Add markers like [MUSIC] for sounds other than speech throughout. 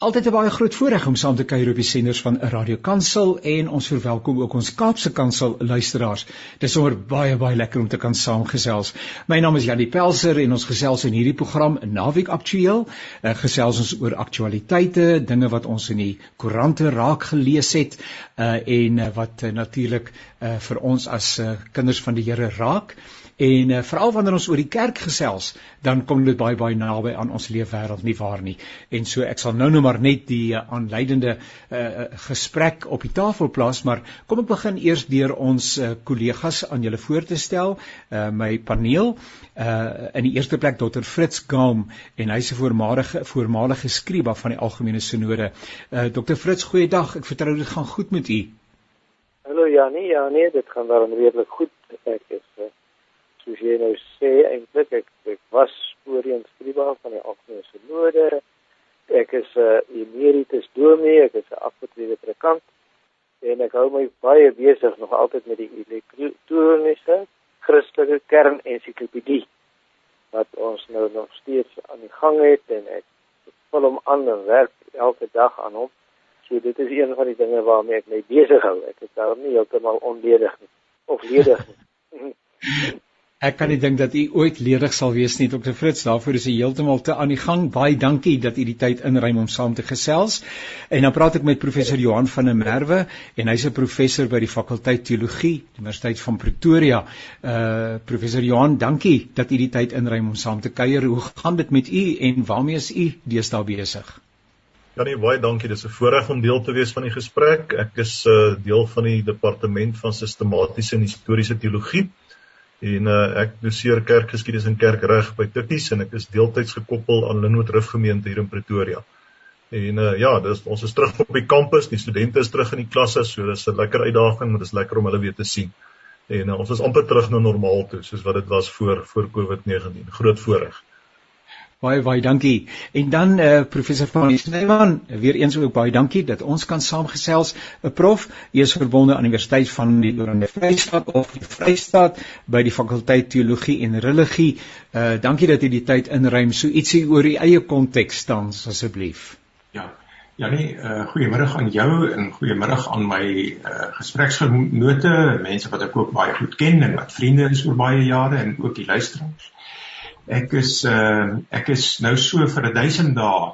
Altyd 'n baie groot voorreg om saam te kuier op die senders van 'n Radio Kansel en ons verwelkom ook ons Kaapse Kansel luisteraars. Dit is sommer baie baie lekker om te kan saamgesels. My naam is Janie Pelser en ons gesels in hierdie program Naweek Aktueel. Uh, gesels ons oor aktualiteite, dinge wat ons in die koerante raak gelees het uh, en uh, wat uh, natuurlik uh, vir ons as uh, kinders van die Here raak. En uh, veral wanneer ons oor die kerk gesels, dan kom dit baie baie naby aan ons leefwêreld nie waar nie. En so ek sal nou nou maar net die uh, aanleidende uh, gesprek op die tafel plaas, maar kom ek begin eers deur ons kollegas uh, aan julle voor te stel, uh, my paneel. Uh, in die eerste plek Dr. Fritz Gaum en hy's 'n voormalige voormalige skriba van die algemene sinode. Uh, Dr. Fritz, goeiedag. Ek vertrou dit gaan goed met u. Hallo Janie, ja nee, dit gaan wel redelik goed. Ek is uh, soos jy nou sê eintlik ek ek was voorheen skrywer van die Algemene Synode. Ek is 'n uh, emeritus dominee, ek is 'n afgetrede predikant en ek hou my baie besig nog altyd met die elektroniese Christelike kernensiklopedie wat ons nou nog steeds aan die gang het en ek vul hom aan en werk elke dag aan hom. So dit is een van die dinge waarmee ek my besig hou. Ek is daar nie heeltemal onledig nie of ledig nie. [LAUGHS] [LAUGHS] Ek kan nie dink dat u ooit ledig sal wees nie Dr. Fritz. Daarvoor is u heeltemal te aan die gang. Baie dankie dat u die tyd inruim om saam te gesels. En dan praat ek met professor Johan van der Merwe en hy's 'n professor by die fakulteit teologie, Universiteit van Pretoria. Uh professor Johan, dankie dat u die tyd inruim om saam te kuier. Hoe gaan dit met u en waarmee is u deesdae besig? Ja nee, baie dankie. Dis 'n voorreg om deel te wees van die gesprek. Ek is 'n uh, deel van die departement van sistematiese en historiese teologie en uh, ek doseer kerkgeskiedenis en kerkreg by Tikkies en ek is deeltyds gekoppel aan Linwood Rif gemeente hier in Pretoria. En uh, ja, dis ons is terug op die kampus, die studente is terug in die klasse, so dis 'n lekker uitdaging, maar dis lekker om hulle weer te sien. En uh, ons is amper terug na normaal toe, soos wat dit was voor voor COVID-19. Groot voorreg. Baie baie dankie. En dan eh uh, professor van Snyman, weer eens ook baie dankie dat ons kan saamgesels. 'n uh, Prof, jy is verbonde aan die Universiteit van die Oranje Vrystaat of die Vrystaat by die fakulteit teologie en religie. Eh uh, dankie dat jy die tyd inruim so ietsie oor die eie konteks dan asseblief. Ja. Ja nee, uh, goeiemôre aan jou en goeiemôre aan my uh, gespreksgenote, mense wat ek ook baie goed ken en wat vriende is oor baie jare en ook die luisteraars. Ek is uh ek is nou so vir 1000 dae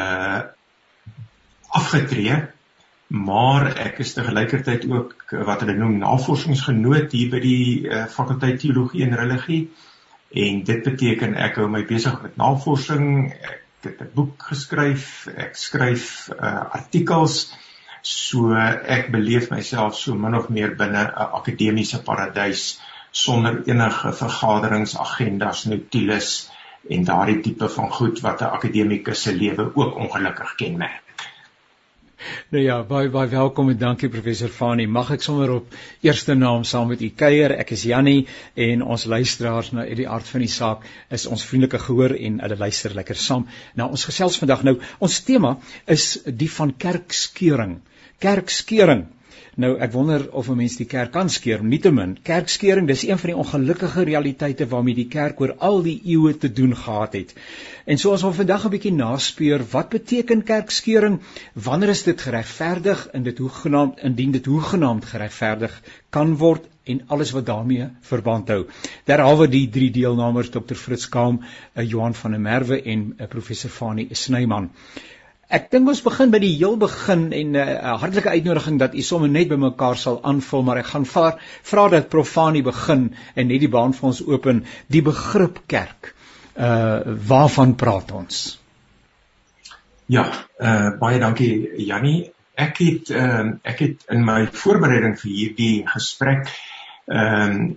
uh afgetree, maar ek is te gelykertyd ook wat hulle noem navorsingsgenoot hier by die uh, fakulteit teologie en religie. En dit beteken ek hou my besig met navorsing. Ek het 'n boek geskryf, ek skryf uh artikels so ek beleef myself so min of meer binne 'n akademiese paradys sonder enige vergaderingsagendas, notules en daardie tipe van goed wat 'n akademikus se lewe ook ongelukkig kenmerk. Nou ja, baie baie welkom en dankie professor Fani. Mag ek sommer op eerste naam saam met u kuier. Ek is Jannie en ons luisteraars na die aard van die saak is ons vriendelike gehoor en hulle luister lekker saam. Nou ons gesels vandag nou. Ons tema is die van kerkskeuring. Kerkskeuring. Nou ek wonder of 'n mens die kerk kan skeer, nietemin. Kerkskeuring, dis een van die ongelukkige realiteite waarmee die kerk oor al die eeue te doen gehad het. En so as ons vandag 'n bietjie naspeur, wat beteken kerkskeuring? Wanneer is dit geregverdig en dit hoegenaamd indien dit hoegenaamd geregverdig kan word en alles wat daarmee verband hou. Derhalwe die drie deelnemers Dr. Fritz Kaam, eh, Johan van der Merwe en eh, professor Fanie Snyman. Ek dink ons begin by die heel begin en 'n uh, hartlike uitnodiging dat u sommer net by mekaar sal aanvul, maar ek gaan vra vra dat Profani begin en net die baan vir ons open die begrip kerk. Uh waarvan praat ons? Ja, uh baie dankie Jannie. Ek het ehm uh, ek het in my voorbereiding vir hierdie gesprek ehm uh,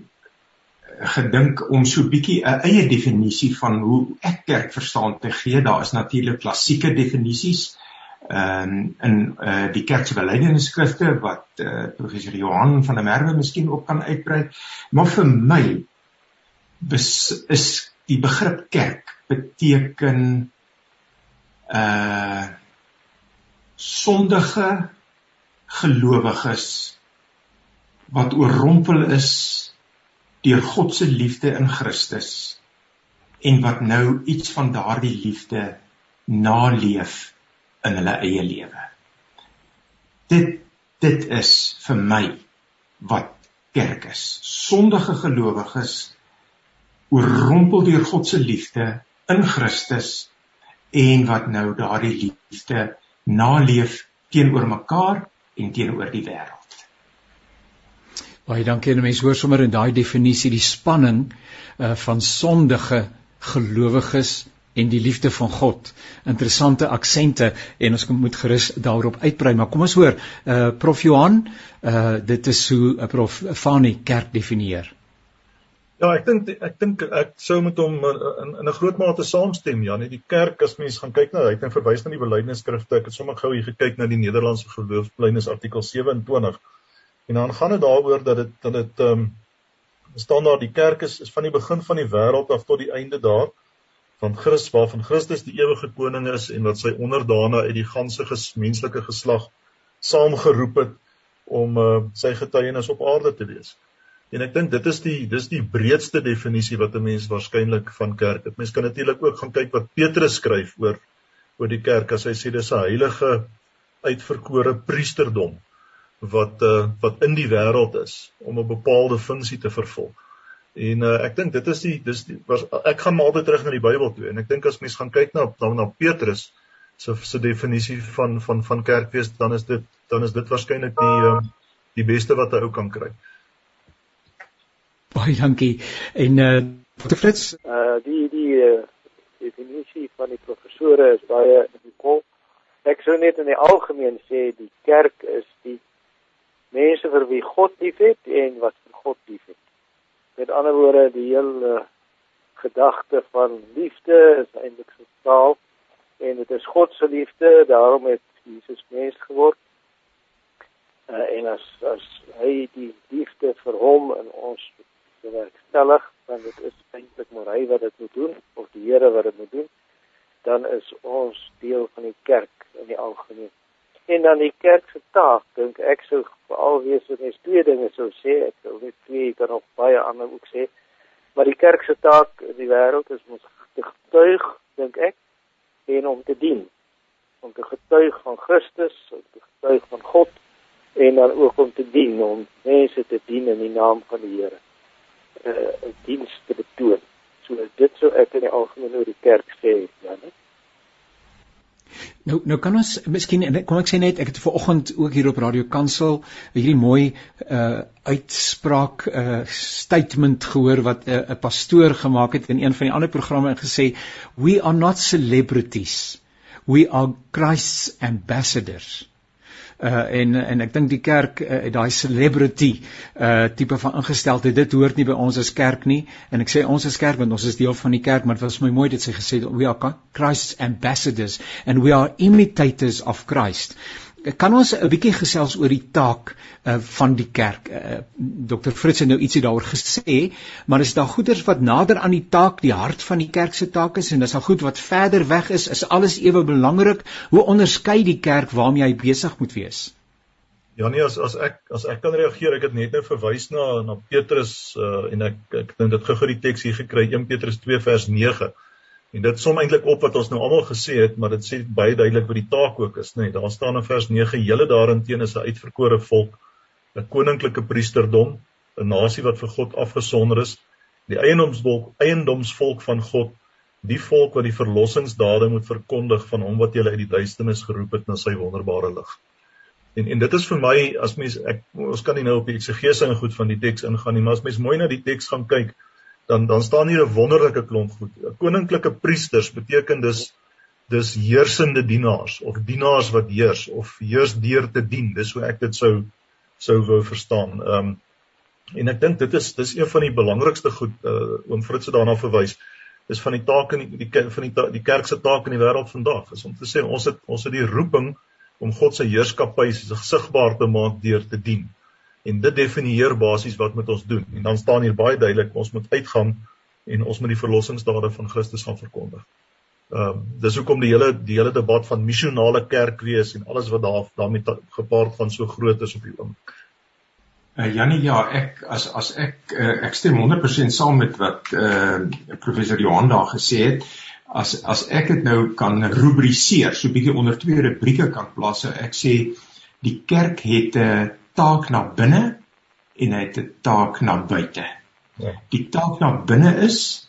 gedink om so bietjie 'n eie definisie van hoe ek kerk verstaan te gee. Daar is natuurlik klassieke definisies ehm um, in eh uh, die kerk se belydenisskrifte wat uh, professor Johan van der Merwe miskien ook kan uitbrei. Maar vir my is die begrip kerk beteken uh, sondige gelowiges wat oorrompel is deur God se liefde in Christus en wat nou iets van daardie liefde naleef in hulle eie lewe. Dit dit is vir my wat kerk is. Sondige gelowiges oorrompel deur God se liefde in Christus en wat nou daardie liefde naleef teenoor mekaar en teenoor die wêreld. Baie dankie en mense hoor sommer in daai definisie die spanning uh, van sondige gelowiges en die liefde van God. Interessante aksente en ons moet gerus daarop uitbrei, maar kom ons hoor, uh Prof Johan, uh dit is hoe uh, Prof Fani kerk definieer. Ja, ek dink ek dink ek sou met hom in in 'n groot mate saamstem, ja, net die kerk as mens gaan kyk na hy het nou verwys na die belydenisskrifte. Ek het sommer gou hier gekyk na die Nederlandse geloofsbelydenis artikel 27 En dan gaan dit daaroor dat dit dat dit ehm um, staan daar die kerk is, is van die begin van die wêreld af tot die einde daar van Christus waarvan Christus die ewige koning is en wat sy onderdane uit die ganse ges, menslike geslag saamgeroep het om uh, sy getuienis op aarde te wees. En ek dink dit is die dis die breedste definisie wat 'n mens waarskynlik van kerk het. Mens kan natuurlik ook gaan kyk wat Petrus skryf oor oor die kerk as hy sê dis 'n heilige uitverkore priesterdom wat uh, wat in die wêreld is om 'n bepaalde funksie te vervul. En uh, ek dink dit is die dis die, was, ek gaan maar altyd terug na die Bybel toe en ek dink as mens gaan kyk na na, na Petrus se se definisie van van van kerkwees dan is dit dan is dit waarskynlik die uh, die beste wat 'n ou kan kry. Baie dankie. En uh Dr. Fritz, uh die die uh, definisie van die professore is baie kol. Ek sou net in die algemeen sê die kerk is die mense vir wie God liefhet en wat vir God liefhet. Met ander woorde, die hele gedagte van liefde is eintlik so taal en dit is God se liefde, daarom het Jesus mens geword. Uh, en as as hy die liefde vir hom in ons bewerkstellig, dan dit is eintlik maar hy wat dit moet doen of die Here wat dit moet doen, dan is ons deel van die kerk in die algemeen en dan die kerk se taak dink ek sou veral wees wat net twee dinge sou sê. Ek wil net twee kan nog baie ander ook sê. Maar die kerk se taak in die wêreld is om te getuig dink ek en om te dien. Om te getuig van Christus om te getuig van God en dan ook om te dien om mense te dien in die naam van die Here. Uh, 'n diens te betoon. So dit sou ek in die algemeen oor die kerk sê ja net Nou nou kan ons miskien kom ek sê net ek het ver oggend ook hier op Radio Kansel hierdie mooi uh uitspraak uh statement gehoor wat 'n uh, pastoor gemaak het in een van die ander programme en gesê we are not celebrities. We are Christ's ambassadors uh en en ek dink die kerk uh, daai celebrity uh tipe van ingesteldheid. Dit hoort nie by ons as kerk nie. En ek sê ons as kerk want ons is deel van die kerk maar dit was my mooi dit sê gesê we are Christ's ambassadors and we are imitators of Christ kan ons 'n bietjie gesels oor die taak uh, van die kerk. Uh, Dr. Fritz het nou ietsie daaroor gesê, maar is daar goeders wat nader aan die taak, die hart van die kerk se taak is en dis al goed wat verder weg is, is alles ewe belangrik. Hoe onderskei die kerk waarmee hy besig moet wees? Ja nee, as as ek as ek kan reageer, ek het net nou verwys na na Petrus uh, en ek ek dink dit gou-gou die teks hier gekry 1 Petrus 2 vers 9 En dit som eintlik op wat ons nou almal gesê het, maar dit sê baie duidelik wat die taak ook is, nê. Nee, daar staan in vers 9: "Julle daarin is 'n uitverkore volk, 'n koninklike priesterdom, 'n nasie wat vir God afgesonder is, die eiendomsvolk, eiendomsvolk van God, die volk wat die verlossingsdade moet verkondig van hom wat julle uit die duisternis geroep het na sy wonderbare lig." En en dit is vir my as mens ek ons kan nie nou op die eksegese en goed van die teks ingaan nie, maar as mens mooi na die teks gaan kyk, dan dan staan hier 'n wonderlike klomp goed. Koninklike priesters beteken dus dis heersende dienaars of dienaars wat heers of heers deur te dien. Dis hoe ek dit sou sou wou verstaan. Ehm um, en ek dink dit is dis een van die belangrikste goed uh, oom Fritz het daarna verwys. Dis van die take in die, die van die die kerk se taak in die wêreld vandag is om te sê ons het ons het die roeping om God se heerskappy sigbaar te maak deur te dien en dit definieer basies wat moet ons doen. En dan staan hier baie duidelik ons moet uitgaan en ons moet die verlossingsdade van Christus gaan verkondig. Ehm uh, dis hoekom die hele die hele debat van missionale kerk wees en alles wat daar daarmee gepaard gaan so groot is op die oomblik. Uh, Janie ja, ek as as ek uh, ek stem 100% saam met wat eh uh, professor Johan daar gesê het. as as ek dit nou kan rubriseer, so 'n bietjie onder twee rubrieke kan plaas, ek sê die kerk het 'n taak na binne en hy het 'n taak na buite. Ja. Die taak na binne is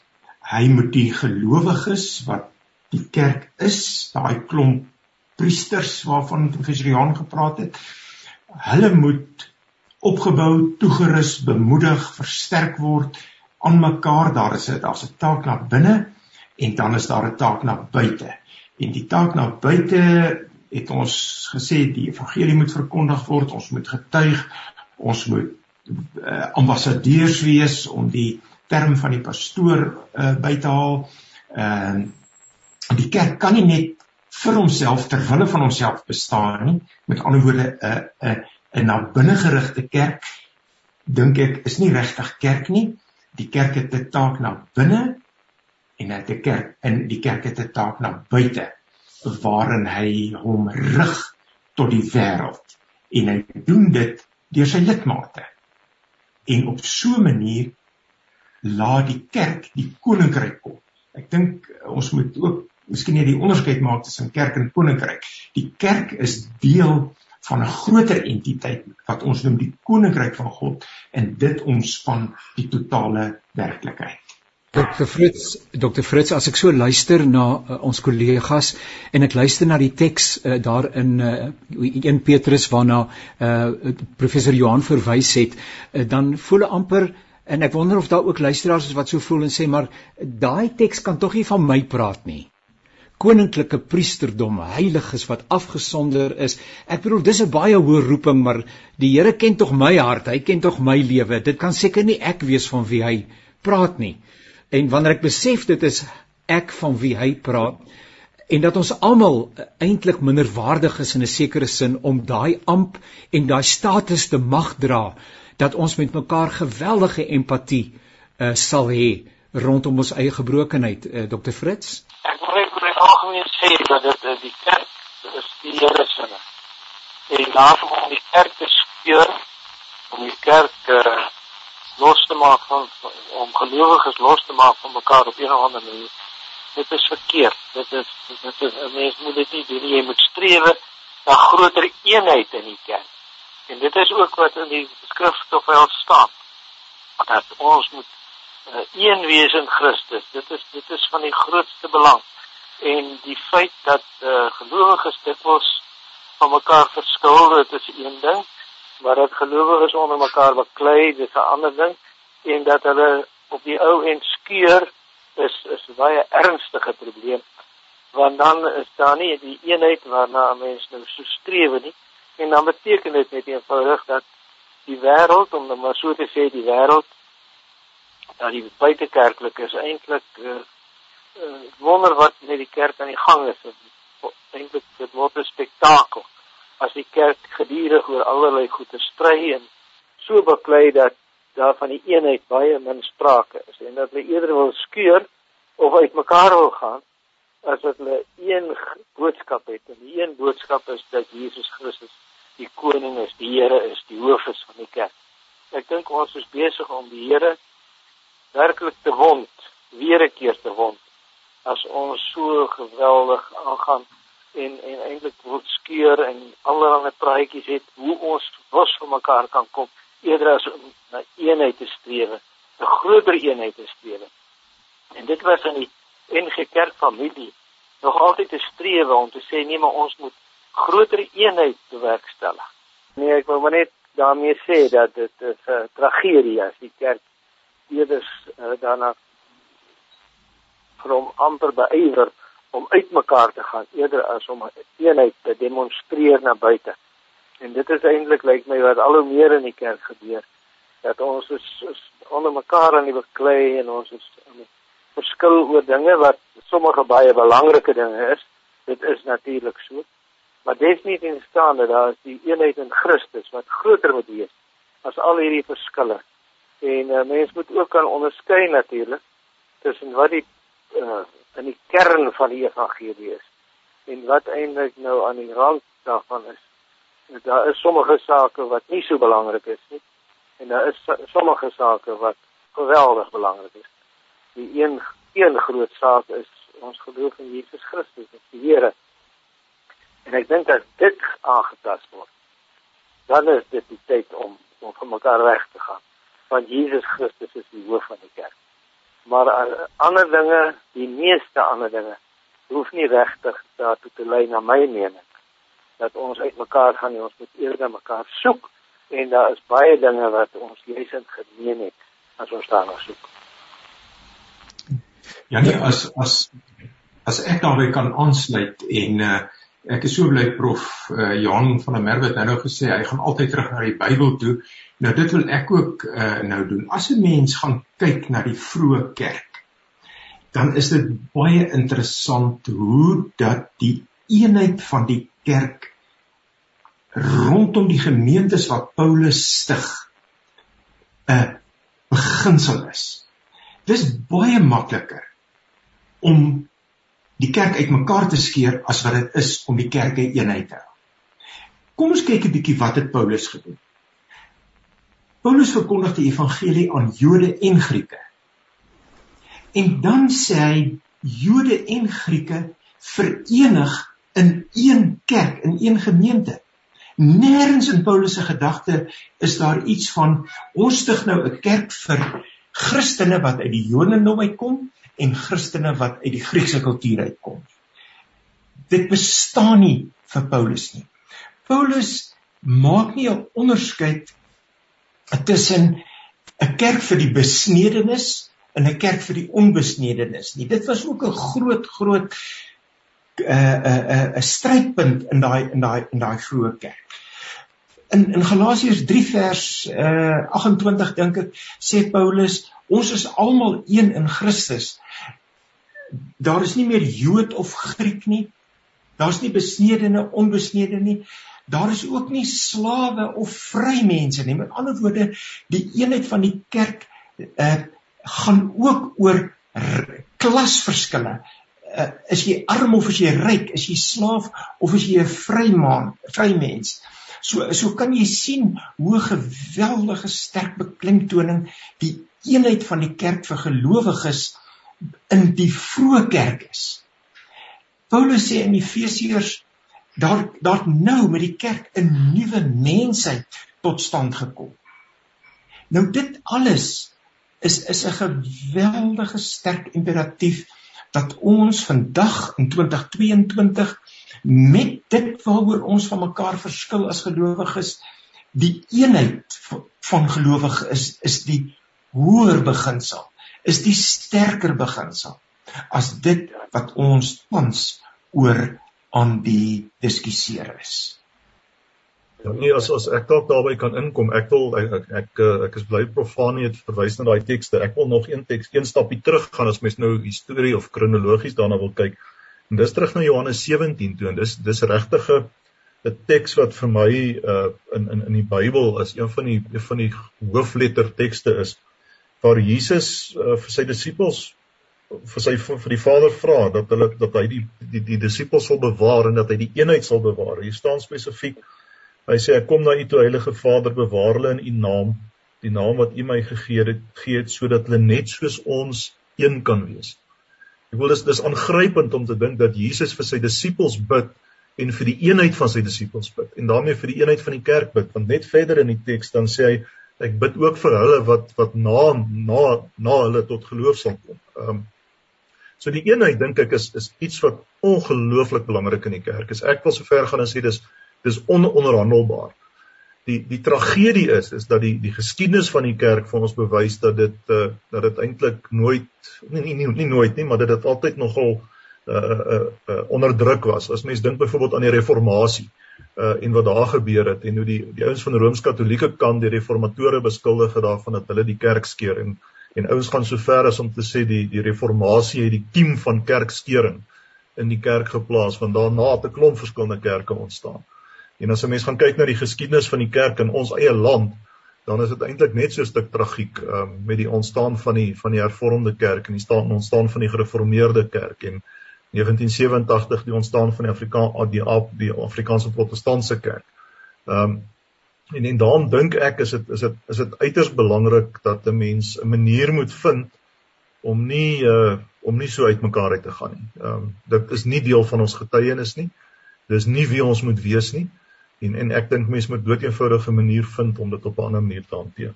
hy moet die gelowiges wat die kerk is, daai klomp priesters waarvan professor Johan gepraat het, hulle moet opgebou, toegerus, bemoedig, versterk word aan mekaar. Daar is 'n daar's 'n taak na binne en dan is daar 'n taak na buite. En die taak na buite het ons gesê die evangelie moet verkondig word, ons moet getuig, ons moet uh, ambassadeurs wees om die term van die pastoor uh, by te haal. Ehm uh, die kerk kan nie net vir homself ter wille van homself bestaan nie. Met ander woorde 'n uh, 'n uh, 'n na binne gerigte kerk dink ek is nie regtig kerk nie. Die kerk het 'n taak na binne en die kerk in die kerk het 'n taak na buite waarin hy hom rig tot die wêreld. En hy doen dit deur sy lidmate. En op so 'n manier laat die kerk die koninkryk kom. Ek dink ons moet ook miskien net die onderskeid maak tussen kerk en koninkryk. Die kerk is deel van 'n groter entiteit wat ons noem die koninkryk van God en dit ontspan die totale werklikheid Dr. Fritz, Dr. Fritz, as ek so luister na uh, ons kollegas en ek luister na die teks uh, daar in uh, 1 Petrus waarna uh, professor Johan verwys het, uh, dan voel ek amper en ek wonder of daar ook luisteraars is wat so voel en sê maar daai teks kan tog nie van my praat nie. Koninklike priesterdom, heiliges wat afgesonder is. Ek bedoel dis 'n baie hoë roeping, maar die Here ken tog my hart, hy ken tog my lewe. Dit kan seker nie ek wees van wie hy praat nie. En wanneer ek besef dit is ek van wie hy praat en dat ons almal eintlik minderwaardig is in 'n sekere sin om daai amp en daai status te mag dra dat ons met mekaar geweldige empatie uh, sal hê rondom ons eie gebrokenheid uh, Dr Fritz Ek wil net my algemeen sê dat dit uh, die kerk is die Here se en daarom om die kerk te speur om die kerk uh, los te maak van om gelowiges los te maak van mekaar op of ander manier. Dit is verkeerd. Dit is dit is 'n mens moet dit nie doen. Jy moet streef na groter eenheid in die kerk. En dit is ook wat in die skrif tog wel staan. Dat ons moet uh, een wees in Christus. Dit is dit is van die grootste belang. En die feit dat uh, gelowiges dikwels van mekaar verskil, dit is een ding maar dat gelowiges onder mekaar beklei, dis 'n ander ding en dat hulle op die ou end skeur is is 'n baie ernstige probleem. Want dan is daar nie die eenheid waarna mense nou so streef nie en dan beteken dit net eenvoudig dat die wêreld om maar so te sê die wêreld dat die buitekerklik is eintlik uh, uh, wonder wat met die kerk aan die gang is. Eintlik dit word 'n spektakel as die kerk gedurig oor allerlei goeie stry en so beklei dat daar van die eenheid baie min sprake is en dat hulle eerder wil skeur of uitmekaar wil gaan as dat hulle een boodskap het en die een boodskap is dat Jesus Christus die koning is, die Here is, die hoof is van die kerk. Ek dink ons is besig om die Here werklik te wond, weer 'n keer te wond as ons so geweldig aangaan en en eintlik wil skeur en allerlei praatjies het hoe ons los van mekaar kan kom eerder as om na eenheid te streef, 'n groter eenheid te streef. En dit was in die NG Kerk familie nog altyd te streef om te sê nee, maar ons moet groter eenheid bewerkstellig. Nee, ek wil maar net daarmee sê dat dit 'n uh, tragedie is die kerk eerder uh, daarna van amper beywer om uitmekaar te gaan eerder as om eenheid te demonstreer na buite. En dit is eintlik lyk my wat al hoe meer in die kerk gebeur dat ons is, is onder mekaar aan die beklei en ons is verskil oor dinge wat sommige baie belangrike dinge is. Dit is natuurlik so. Maar definitief staan dat daar is die eenheid in Christus wat groter moet wees as al hierdie verskille. En uh, mens moet ook kan onderskei natuurlik tussen wat die uh, in die kern van die evangelie is. En wat eintlik nou aan die rand daarvan is. Daar is sommige sake wat nie so belangrik is nie. En daar is sommige sake wat geweldig belangrik is. Die een een groot saak is ons geloof in Jesus Christus die Here. En ek dink as dit aangetast word, dan is dit die tyd om om vir mekaar reg te gaan. Want Jesus Christus is die hoof van die kerk. Maar uh, ander dinge, die meeste ander dinge, hoef nie regtig daartoe te lei na my mening dat ons uitmekaar gaan nie, ons moet eerder mekaar soek en daar is baie dinge wat ons lesend gemeen het as ons daarna soek. Ja nee, as as as ek daarbey kan aansluit en uh, ek is so bly prof uh, Johan van der Merwe het nou gesê hy gaan altyd terug na die Bybel toe. Nou dit wil ek ook uh, nou doen. As 'n mens gaan kyk na die vroeë kerk, dan is dit baie interessant hoe dat die eenheid van die kerk rondom die gemeentes wat Paulus stig 'n beginsel is. Dis baie makliker om die kerk uitmekaar te skeer as wat dit is om die kerk in eenheid te hou. Kom ons kyk 'n bietjie wat het Paulus gedoen. Paulus verkondig die evangelie aan Jode en Grieke. En dan sê hy Jode en Grieke verenig in een kerk, in een gemeente. Nêrens in Paulus se gedagte is daar iets van ons stig nou 'n kerk vir Christene wat uit die Jodendom uitkom en Christene wat uit die Griekse kultuur uitkom. Dit bestaan nie vir Paulus nie. Paulus maak nie 'n onderskeid tussen 'n kerk vir die besnedenis en 'n kerk vir die onbesnedenis nie. Dit was ook 'n groot groot 'n uh, 'n uh, 'n uh, 'n strydpunt in daai in daai in daai vroeë kerk in in Galasiërs 3 vers uh 28 dink ek sê Paulus ons is almal een in Christus. Daar is nie meer Jood of Griek nie. Daar's nie besnedene, onbesnedene nie. Daar is ook nie slawe of vry mense nie. Met ander woorde, die eenheid van die kerk uh gaan ook oor klasverskille. Uh, is jy arm of is jy ryk? Is jy slaaf of is jy 'n vryman, vry mens? So so kan jy sien hoe geweldige sterk beklemtoning die eenheid van die kerk vir gelowiges in die vroeë kerk is. Paulus sê in Efesiërs daar daar nou met die kerk 'n nuwe mensheid tot stand gekom. Nou dit alles is is 'n geweldige sterk imperatief dat ons vandag in 2022 met dit waaroor ons van mekaar verskil as gelowiges die eenheid van gelowiges is is die hoër beginsel is die sterker beginsel as dit wat ons tans oor aan die diskuseer is. Ja nee as as ek dalk daarby kan inkom ek wil ek ek, ek, ek is bly profane het verwys na daai tekste ek wil nog een teks een stapie terug gaan as mens nou historie of kronologies daarna wil kyk En dis terug na Johannes 17 toe en dis dis regtig 'n teks wat vir my uh in in in die Bybel is een van die een van die hoofletter tekste is waar Jesus uh, vir sy disippels vir sy vir die Vader vra dat hulle dat hy die die die disippels sal bewaar en dat hy die eenheid sal bewaar. Hier staan spesifiek hy sê ek kom na u toe Heilige Vader bewaar hulle in u naam die naam wat u my gegee het gee het sodat hulle net soos ons een kan wees. Ek wil dis dis aangrypend om te dink dat Jesus vir sy disippels bid en vir die eenheid van sy disippels bid en daarmee vir die eenheid van die kerk bid want net verder in die teks dan sê hy ek bid ook vir hulle wat wat na na na hulle tot geloof sal kom. Ehm um, so die eenheid dink ek is is iets wat ongelooflik belangrik in die kerk is. Ek wil sover gaan en sê dis dis ononderhandelbaar die die tragedie is is dat die die geskiedenis van die kerk vir ons bewys dat dit uh, dat dit eintlik nooit nie, nie nie nie nooit nie maar dat dit altyd nogal uh uh, uh onderdruk was. As mens dink byvoorbeeld aan die reformatie uh en wat daar gebeur het en hoe die die ouens van die Rooms-Katolieke kant die reformatore beskuldig het daarvan dat hulle die kerk skeer en en ouens gaan so ver as om te sê die die reformatie het die kiem van kerkskering in die kerk geplaas want daarna het 'n klomp verskillende kerke ontstaan. En as 'n mens gaan kyk na die geskiedenis van die kerk in ons eie land, dan is dit eintlik net so 'n stuk tragiek um, met die ontstaan van die van die hervormde kerk en die staan ontstaan van die gereformeerde kerk en 1987 die ontstaan van die Afrikaan die, die Afrikaanse protestantse kerk. Ehm um, en en daarom dink ek is dit is dit is dit uiters belangrik dat 'n mens 'n manier moet vind om nie uh om nie so uitmekaar uit te gaan nie. Ehm um, dit is nie deel van ons getuienis nie. Dis nie wie ons moet wees nie. En en ek dink mense moet dood eenvoudige manier vind om dit op 'n ander manier te hanteer.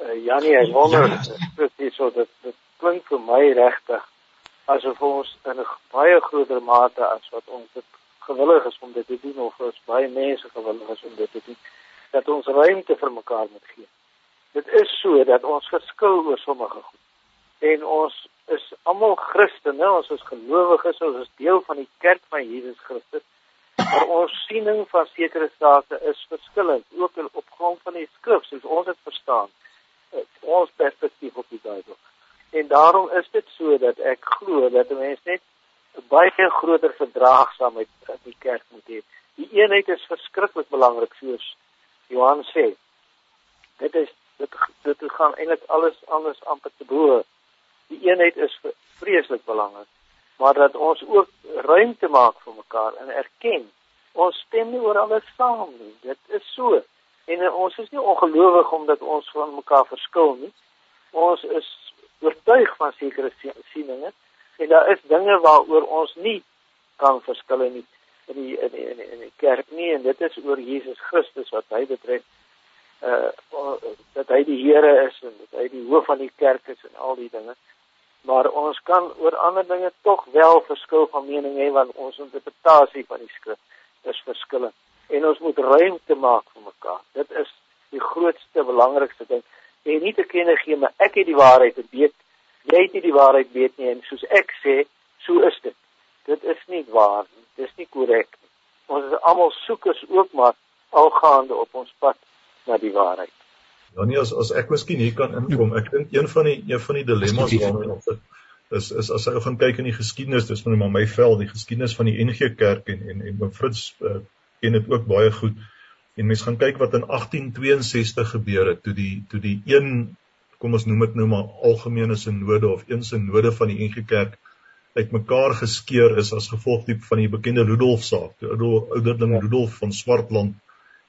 Uh, Janie, ek wonder presies so dat dit klink vir my regtig asof ons in 'n baie groter mate as wat ons dit gewillig is om dit te doen of as baie mense gewillig is om dit te doen, dat ons ruimte vir mekaar moet gee. Dit is so dat ons verskil oor sommige goed. En ons is almal Christene, ons is gelowiges, ons is deel van die kerk van Jesus Christus. Maar ons siening van sekere sake is verskillend, ook op grond van die skrif soos ons dit verstaan. Ons perspektief op die Bybel. En daarom is dit so dat ek glo dat 'n mens net 'n baie groter verdraagsaamheid in die kerk moet hê. Die eenheid is verskriklik belangrik soos Johan sê. Dit is dit dit gaan eintlik alles anders amper te bo. Die eenheid is vreeslik belangrik. Maar dat ons ook ruimte maak vir mekaar en erken ons stem nie oor alles saam nie. Dit is so. En uh, ons is nie ongelowig omdat ons van mekaar verskil nie. Ons is oortuig van sekere sieninge en daar is dinge waaroor ons nie kan verskil nie in die in die, in die, in die kerk nie en dit is oor Jesus Christus wat hy betref uh dat hy die Here is en dat hy die hoof van die kerk is en al die dinge maar ons kan oor ander dinge tog wel verskil van mening hê want ons interpretasie van die skrif is verskillend en ons moet ruimte maak vir mekaar dit is die grootste belangrikste ding en nie te kenne gee maar ek het die waarheid weet jy het nie die waarheid weet nie en soos ek sê, so is dit. Dit is nie waar nie. Dis nie korrek nie. Ons is almal soekers ook maar algaande op ons pad na die waarheid. Ja nee, as as ek miskien hier kan inkom, ek dink een van die een van die dilemma's waarmee ons sit is is as jy gaan kyk in die geskiedenis, dis nou maar my vel, die geskiedenis van die NG Kerk en en en Fritz uh, ken dit ook baie goed. En mens gaan kyk wat in 1862 gebeur het toe die toe die een kom ons noem dit nou maar algemene sinode of een sinode van die NG Kerk uitmekaar geskeur is as gevolg die van die bekende Rudolf saak. Toe ouderling ja. Rudolf van Swartland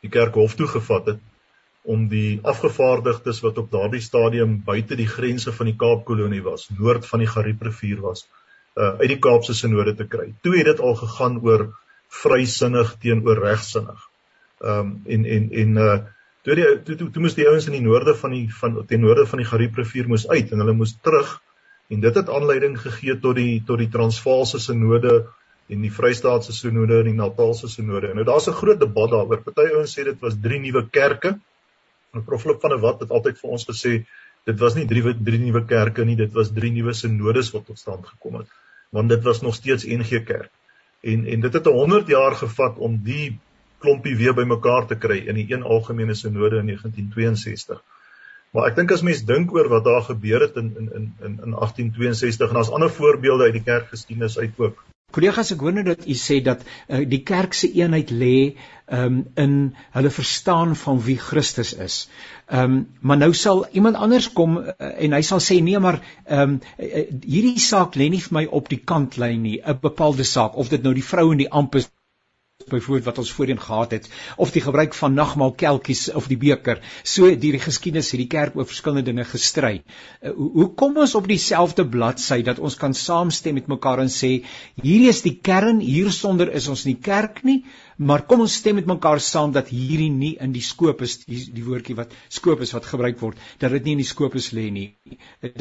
die kerk hof toe gevat het om die afgevaardigdes wat op daardie stadium buite die grense van die Kaapkolonie was, noord van die Garieprivier was, uh uit die Kaapse sinode te kry. Toe het dit al gegaan oor vrysinnig teenoor regsinnig. Ehm um, en en en uh toe die toe toe, toe moes die ouens in die noorde van die van ten noorde van die Gariep-rivier moes uit en hulle moes terug en dit het aanleiding gegee tot die tot die Transvaalse sinode en die Vrystaatse sinode en die Natalse sinode. Nou daar's 'n groot debat daaroor. Party ouens sê dit was drie nuwe kerke. En Prof Philip van der Walt het altyd vir ons gesê dit was nie drie drie nuwe kerke nie, dit was drie nuwe sinodes wat tot stand gekom het. Want dit was nog steeds NG Kerk. En en dit het 100 jaar gevat om die klompie weer bymekaar te kry in die een algemene sinode in 1962. Maar ek dink as mens dink oor wat daar gebeur het in in in in 1862 en daar's ander voorbeelde uit die kerkgeskiedenis uit ook. Kollegas, ek hoor nou dat u sê dat uh, die kerk se eenheid lê um, in hulle verstaan van wie Christus is. Ehm um, maar nou sal iemand anders kom uh, en hy sal sê nee maar ehm um, uh, hierdie saak lê nie vir my op die kantlyn nie, 'n bepaalde saak of dit nou die vrou in die amp is byvoorbeeld wat ons voorheen gehad het of die gebruik van nagmaal kelkies of die beker so deur die geskiedenis het die kerk oor verskillende dinge gestry. Uh, hoe kom ons op dieselfde bladsy dat ons kan saamstem met mekaar en sê hierdie is die kern hiersonder is ons nie kerk nie maar kom ons stem met mekaar saam dat hierdie nie in die skoop is die, die woordjie wat skoop is wat gebruik word dat dit nie in die skoop is lê nie.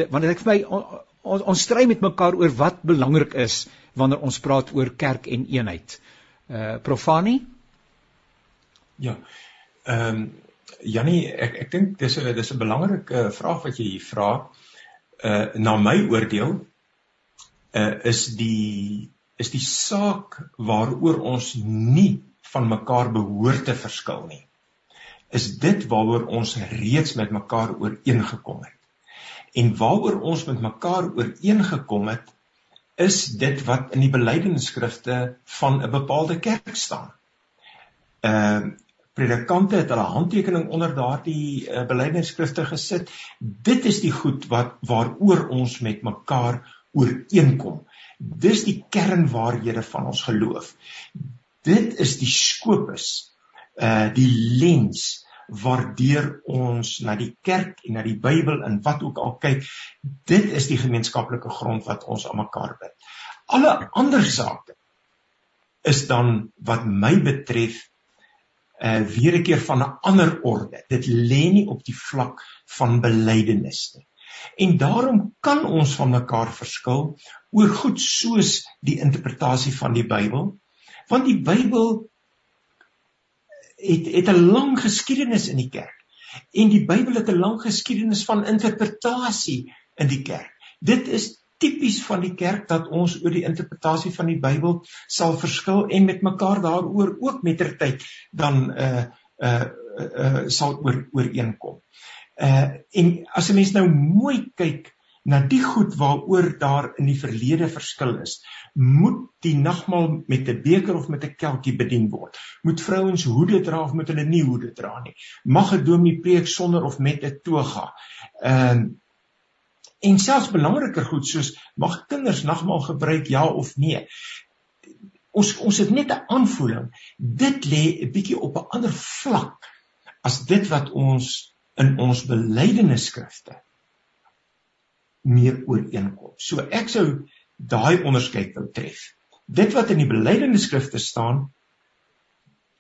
Want dit vir my on, on, ons stry met mekaar oor wat belangrik is wanneer ons praat oor kerk en eenheid Profani? Ja. Ehm um, Jannie, ek ek dink dis 'n dis 'n belangrike vraag wat jy hier vra. Uh na my oordeel uh is die is die saak waaroor ons nie van mekaar behoort te verskil nie. Is dit waaroor ons reeds met mekaar ooreengekom het. En waaroor ons met mekaar ooreengekom het is dit wat in die belydenisskrifte van 'n bepaalde kerk staan. Ehm uh, predikante het hulle handtekening onder daardie uh, belydenisskrifte gesit. Dit is die goed wat waaroor ons met mekaar ooreenkom. Dis die kernwaarhede van ons geloof. Dit is die skopus, uh die lens waardeur ons na die kerk en na die Bybel en wat ook al kyk, dit is die gemeenskaplike grond wat ons aan mekaar bind. Alle ander sake is dan wat my betref uh weer 'n keer van 'n ander orde. Dit lê nie op die vlak van belydenis nie. En daarom kan ons van mekaar verskil oor goed soos die interpretasie van die Bybel, want die Bybel het het 'n lang geskiedenis in die kerk. En die Bybel het 'n lang geskiedenis van interpretasie in die kerk. Dit is tipies van die kerk dat ons oor die interpretasie van die Bybel sal verskil en met mekaar daaroor ook mettertyd dan uh uh uh sal oor ooreenkom. Uh en as 'n mens nou mooi kyk na die goed waaroor daar in die verlede verskil is, moet die nagmaal met 'n beker of met 'n kelkie bedien word. Moet vrouens hoede dra of moet hulle nie hoede dra nie? Mag 'n dominee preek sonder of met 'n toga? Ehm uh, en selfs belangriker goed soos mag kinders nagmaal gebruik ja of nee? Ons ons het net 'n aanvoeling. Dit lê 'n bietjie op 'n ander vlak as dit wat ons in ons belydenisskrifte meer ooreenkom. So ek sou daai onderskeid wou tref. Dit wat in die belydende skrifte staan,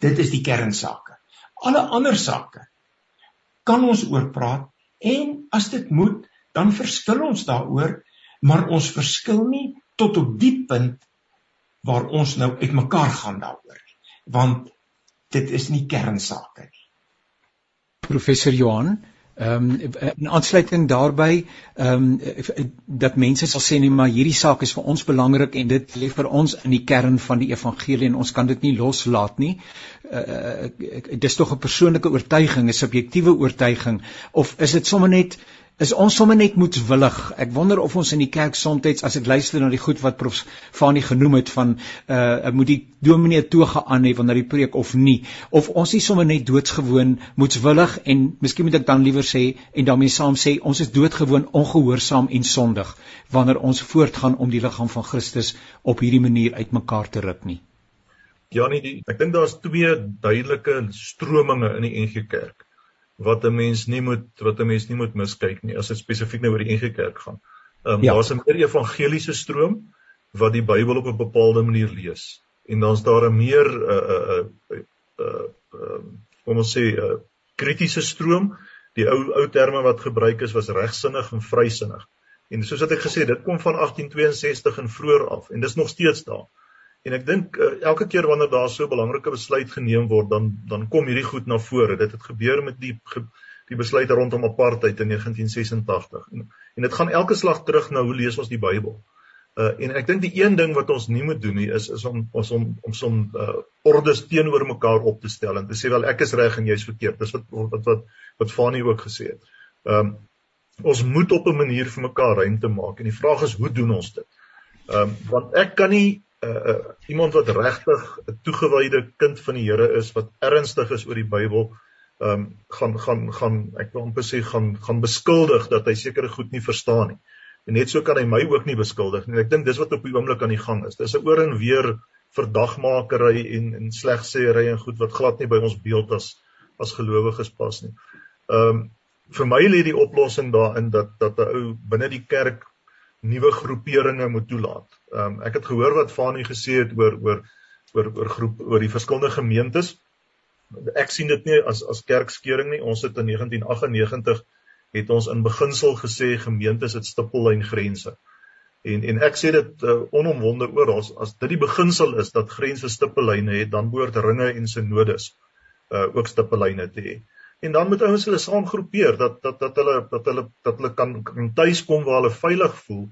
dit is die kernsake. Alle ander sake kan ons oor praat en as dit moet, dan verskil ons daaroor, maar ons verskil nie tot op die punt waar ons nou uitmekaar gaan daaroor nie, want dit is nie kernsake nie. Professor Johan, Ehm um, in aansluiting daarbey ehm um, dat mense sal sê nee maar hierdie saak is vir ons belangrik en dit lê vir ons in die kern van die evangelie en ons kan dit nie loslaat nie. Uh dis tog 'n persoonlike oortuiging, 'n subjektiewe oortuiging of is dit sommer net is ons sommer net moedswillig. Ek wonder of ons in die kerk soms as ek luister na die goed wat prof Fanie genoem het van uh moet die dominee toga aan hê wanneer hy preek of nie of ons is sommer net doodsgewoon moedswillig en miskien moet ek dan liewer sê en daarmee saam sê ons is doodgewoon ongehoorsaam en sondig wanneer ons voortgaan om die liggaam van Christus op hierdie manier uitmekaar te ruk nie. Ja nee, ek dink daar's twee duidelike strominge in die NG Kerk wat 'n mens nie moet wat 'n mens nie moet miskyk nie as dit spesifiek nou oor die NG Kerk gaan. Ehm um, ja. daar's 'n meer evangeliese stroom wat die Bybel op 'n bepaalde manier lees en dan's daar 'n meer 'n uh, 'n uh, 'n uh, uh, kom ons sê 'n uh, kritiese stroom. Die ou ou terme wat gebruik is was regsinnig en vrysinnig. En soos wat ek gesê het, dit kom van 1862 en vroeër af en dis nog steeds daar. En ek dink uh, elke keer wanneer daar so 'n belangrike besluit geneem word, dan dan kom hierdie goed na vore. Dit het gebeur met die die besluit rondom apartheid in 1986. En, en dit gaan elke slag terug na hoe lees ons die Bybel. Uh en ek dink die een ding wat ons nie moet doen nie is is om ons om om som uh ordes teenoor mekaar op te stel en te sê wel ek is reg en jy's verkeerd. Dis wat wat wat wat Fanie ook gesê het. Um ons moet op 'n manier vir mekaar ruimte maak en die vraag is hoe doen ons dit? Um want ek kan nie uh, uh iemand wat regtig 'n toegewyde kind van die Here is wat ernstig is oor die Bybel ehm um, gaan gaan gaan ek wil amper sê gaan gaan beskuldig dat hy sekere goed nie verstaan nie. En net so kan hy my ook nie beskuldig nie. Ek dink dis wat op die oomblik aan die gang is. Dis 'n oor en weer verdagmakery en en slegsêery en goed wat glad nie by ons beeld as as gelowiges pas nie. Ehm um, vir my lê die oplossing daarin dat dat 'n ou binne die kerk nuwe groeperinge moet toelaat. Ehm um, ek het gehoor wat Fanie gesê het oor oor oor oor groep oor die verskillende gemeentes. Ek sien dit nie as as kerkskeuring nie. Ons het in 1998 het ons in beginsel gesê gemeentes het stippellyn grense. En en ek sê dit uh, onomwonde oor as as dit die beginsel is dat grense stippellyne het, dan behoort ringe en synodes uh ook stippellyne te hê. En dan moet ouens hulle saam groepeer dat dat dat hulle dat hulle dat hulle kan kan tuiskom waar hulle veilig voel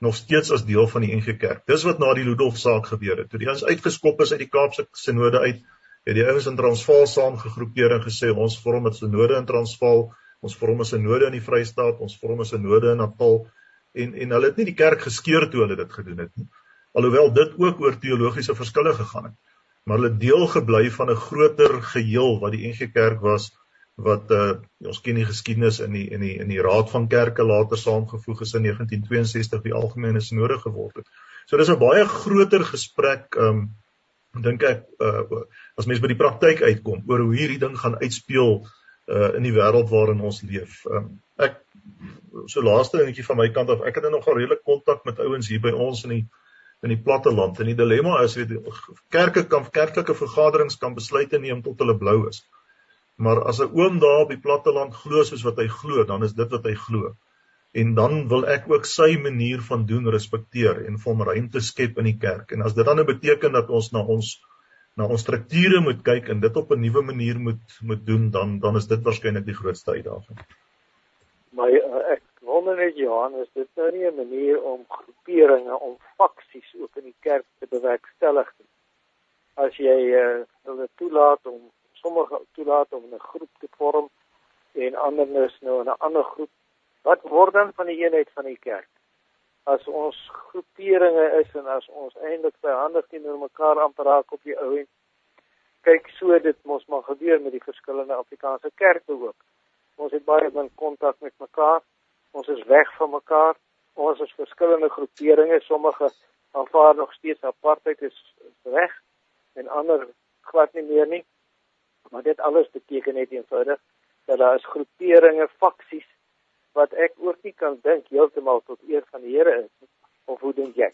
nog steeds as deel van die NG Kerk. Dis wat na die Ludolf saak gebeur het. Toe die ons uitgeskop is uit die Kaapse Sinode uit, het die ouens in Transvaal saam gegroepeer en gesê ons vorm 'n sinode in Transvaal, ons vorm 'n sinode in die Vrystaat, ons vorm 'n sinode in Natal en en hulle het nie die kerk geskeur toe hulle dit gedoen het nie. Alhoewel dit ook oor teologiese verskille gegaan het. Maar hulle deel gebly van 'n groter geheel wat die NG Kerk was wat uh, ons ken die geskiedenis in die in die in die Raad van Kerke later saamgevoeg is in 1962 die algemene sinode geword het. So dis 'n baie groter gesprek um dink ek uh, as mens by die praktyk uitkom oor hoe hierdie ding gaan uitspeel uh in die wêreld waarin ons leef. Um, ek so laaste dingetjie van my kant af, ek het nog 'n redelike kontak met ouens hier by ons in die in die platteland. En die dilemma is weet kerke kan kerklike vergaderings kan besluite neem tot hulle blou is. Maar as 'n oom daar op die platteland glo soos wat hy glo, dan is dit wat hy glo. En dan wil ek ook sy manier van doen respekteer en vir hom ruimte skep in die kerk. En as dit dan nou beteken dat ons na ons na ons strukture moet kyk en dit op 'n nuwe manier moet moet doen, dan dan is dit waarskynlik die grootste uitdaging. Maar uh, ek wonder net Johan, is dit nou nie 'n manier om groeperinge, om faksies ook in die kerk te bewerkstellig nie? As jy uh, hulle toelaat om sommige toelaat om 'n groep te vorm en ander is nou 'n ander groep, wat word dan van die eenheid van die kerk? as ons groeperinge is en as ons eintlik behandig teenoor mekaar amper raak op die ou en kyk so dit mos maar gebeur met die verskillende Afrikaanse kerke ook. Ons het baie min kontak met mekaar. Ons is weg van mekaar. Ons is verskillende groeperinge. Sommige aanvaar nog steeds apartheid is reg en ander glad nie meer nie. Maar dit alles beteken net eenvoudig dat daar is groeperinge, faksies wat ek ook nie kan dink heeltemal tot eer van die Here is of hoe dink jy?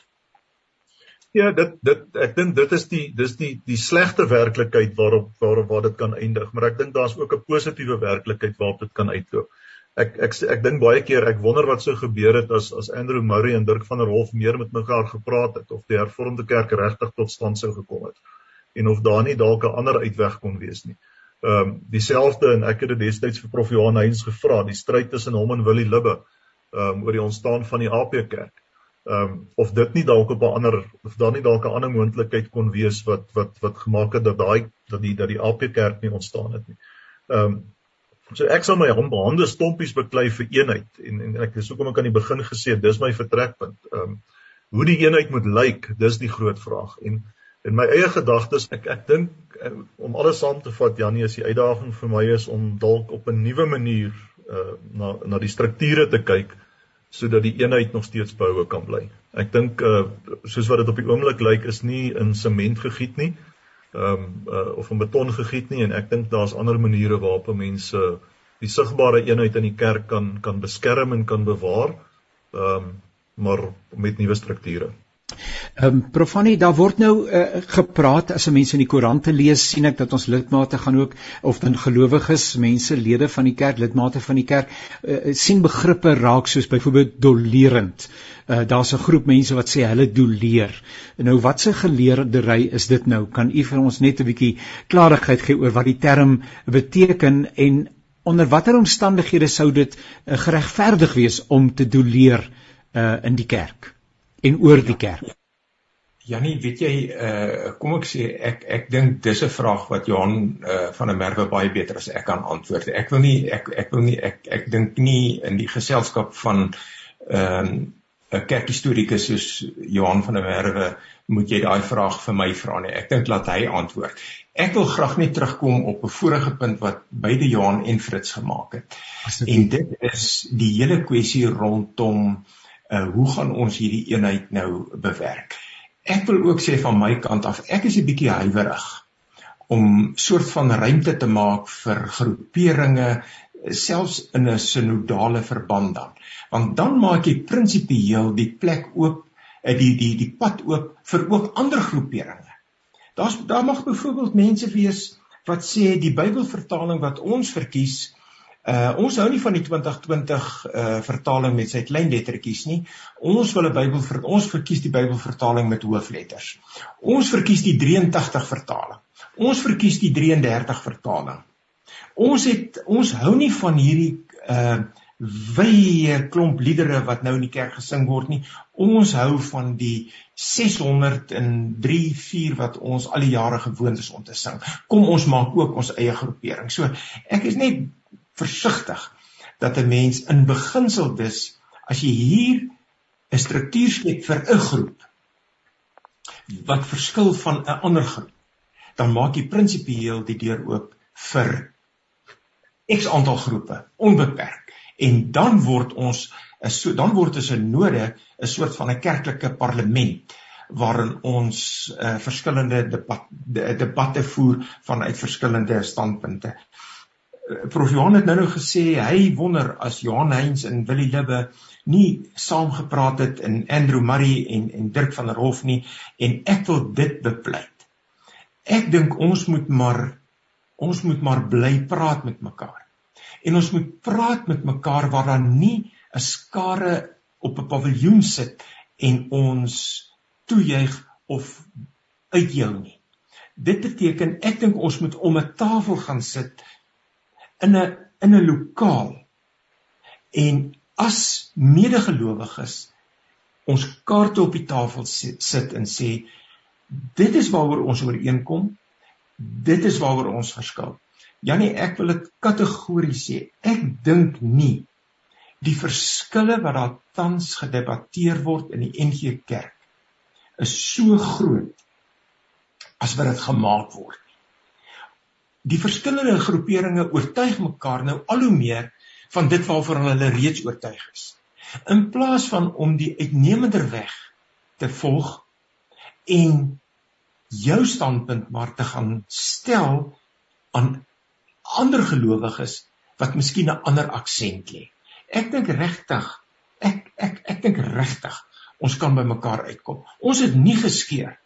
Ja, dit dit ek dink dit is die dis die die slegte werklikheid waarop waarop waar dit kan eindig, maar ek dink daar's ook 'n positiewe werklikheid waarop dit kan uitloop. Ek ek ek dink baie keer ek wonder wat sou gebeur het as as Andrew Murray en Dirk van der Hof meer met mekaar gepraat het of die hervormde kerk regtig tot stand sou gekom het en of daar nie dalk 'n ander uitweg kon wees nie. Ehm um, dieselfde en ek het dit destyds vir Prof Johan Heinz gevra, die stryd tussen hom en Willie Libbe ehm um, oor die ontstaan van die AP Kerk. Ehm um, of dit nie dalk op 'n ander of daar nie dalk 'n ander moontlikheid kon wees wat wat wat gemaak het dat daai dat die dat die AP Kerk nie ontstaan het nie. Ehm um, so ek sal my hande stompies beklei vir eenheid en en ek dis hoekom ek aan die begin gesê het dis my vertrekpunt. Ehm um, hoe die eenheid moet lyk, dis die groot vraag en in my eie gedagtes ek ek dink eh, om alles saam te vat Janie is die uitdaging vir my is om dalk op 'n nuwe manier uh, na na die strukture te kyk sodat die eenheid nog steeds behoue kan bly. Ek dink uh, soos wat dit op die oomblik lyk is nie in sement gegiet nie. Ehm um, uh, of in beton gegiet nie en ek dink daar's ander maniere waarop mense die sigbare eenheid in die kerk kan kan beskerm en kan bewaar. Ehm um, maar met nuwe strukture. Ehm um, Profani, daar word nou uh, gepraat as mense in die koerante lees, sien ek dat ons lidmate gaan ook of dan gelowiges, mense lede van die kerk, lidmate van die kerk, uh, sien begrippe raak soos byvoorbeeld dolerend. Uh, Daar's 'n groep mense wat sê hulle doleer. Nou watse geleerdery is dit nou? Kan u vir ons net 'n bietjie klarigheid gee oor wat die term beteken en onder watter omstandighede sou dit uh, geregverdig wees om te doleer uh, in die kerk? En oor die kerk. Jannie, weet jy, uh kom ek sê ek ek dink dis 'n vraag wat Johan uh van der Merwe baie beter as ek kan antwoord. Ek wil nie ek ek wil nie ek ek dink nie in die geselskap van ehm um, 'n kerkhistorikus soos Johan van der Merwe moet jy daai vraag vir my vra nie. Ek dink laat hy antwoord. Ek wil graag net terugkom op 'n vorige punt wat beide Johan en Fritz gemaak het. En dit is die hele kwessie rondom uh uh hoe gaan ons hierdie eenheid nou bewerk? Ek wil ook sê van my kant af, ek is 'n bietjie huiwerig om soort van ruimte te maak vir groeperinge selfs in 'n sinodale verband dan. Want dan maak jy prinsipieel die plek oop, eh, die die die pad oop vir ook ander groeperinge. Daar's daar mag byvoorbeeld mense wees wat sê die Bybelvertaling wat ons verkies Uh ons hou nie van die 2020 uh vertaling met sy klein lettertjies nie. Ons wil 'n Bybel vir ons verkies die Bybelvertaling met hoofletters. Ons verkies die 83 vertaling. Ons verkies die 33 vertaling. Ons het ons hou nie van hierdie uh wye klomp liedere wat nou in die kerk gesing word nie. Ons hou van die 603 4 wat ons al die jare gewoond is om te sing. Kom ons maak ook ons eie groepering. So ek is net versigtig dat 'n mens in beginsel dus as jy hier 'n struktuur skep vir 'n groep wat verskil van 'n ander groep dan maak jy prinsipieel die deur oop vir x aantal groepe onbeperk en dan word ons so dan word ons 'n node 'n soort van 'n kerklike parlement waarin ons uh, verskillende debat, de, debatte voer vanuit verskillende standpunte Prof Johan het nou nou gesê hy wonder as Johan Heinz en Willie Libbe nie saamgepraat het in Andrew Murray en en Dirk van der Hof nie en ek wil dit bepleit. Ek dink ons moet maar ons moet maar bly praat met mekaar. En ons moet praat met mekaar waar daar nie 'n skare op 'n paviljoen sit en ons toejuig of uitjou nie. Dit beteken ek dink ons moet om 'n tafel gaan sit in 'n in 'n lokaal. En as medegelowiges ons kaarte op die tafel sit en sê dit is waaroor ons ooreenkom. Dit is waaroor ons verskil. Janie ek wil dit kategories sê. Ek dink nie die verskille wat daar tans gedebatteer word in die NG Kerk is so groot as wat dit gemaak word. Die verskillende groeperinge oortuig mekaar nou al hoe meer van dit waarvoor hulle reeds oortuig is. In plaas van om die uitnemender weg te volg en jou standpunt maar te gaan stel aan ander gelowiges wat miskien 'n ander aksent lê. Ek dink regtig, ek ek ek dink regtig ons kan by mekaar uitkom. Ons het nie geskeer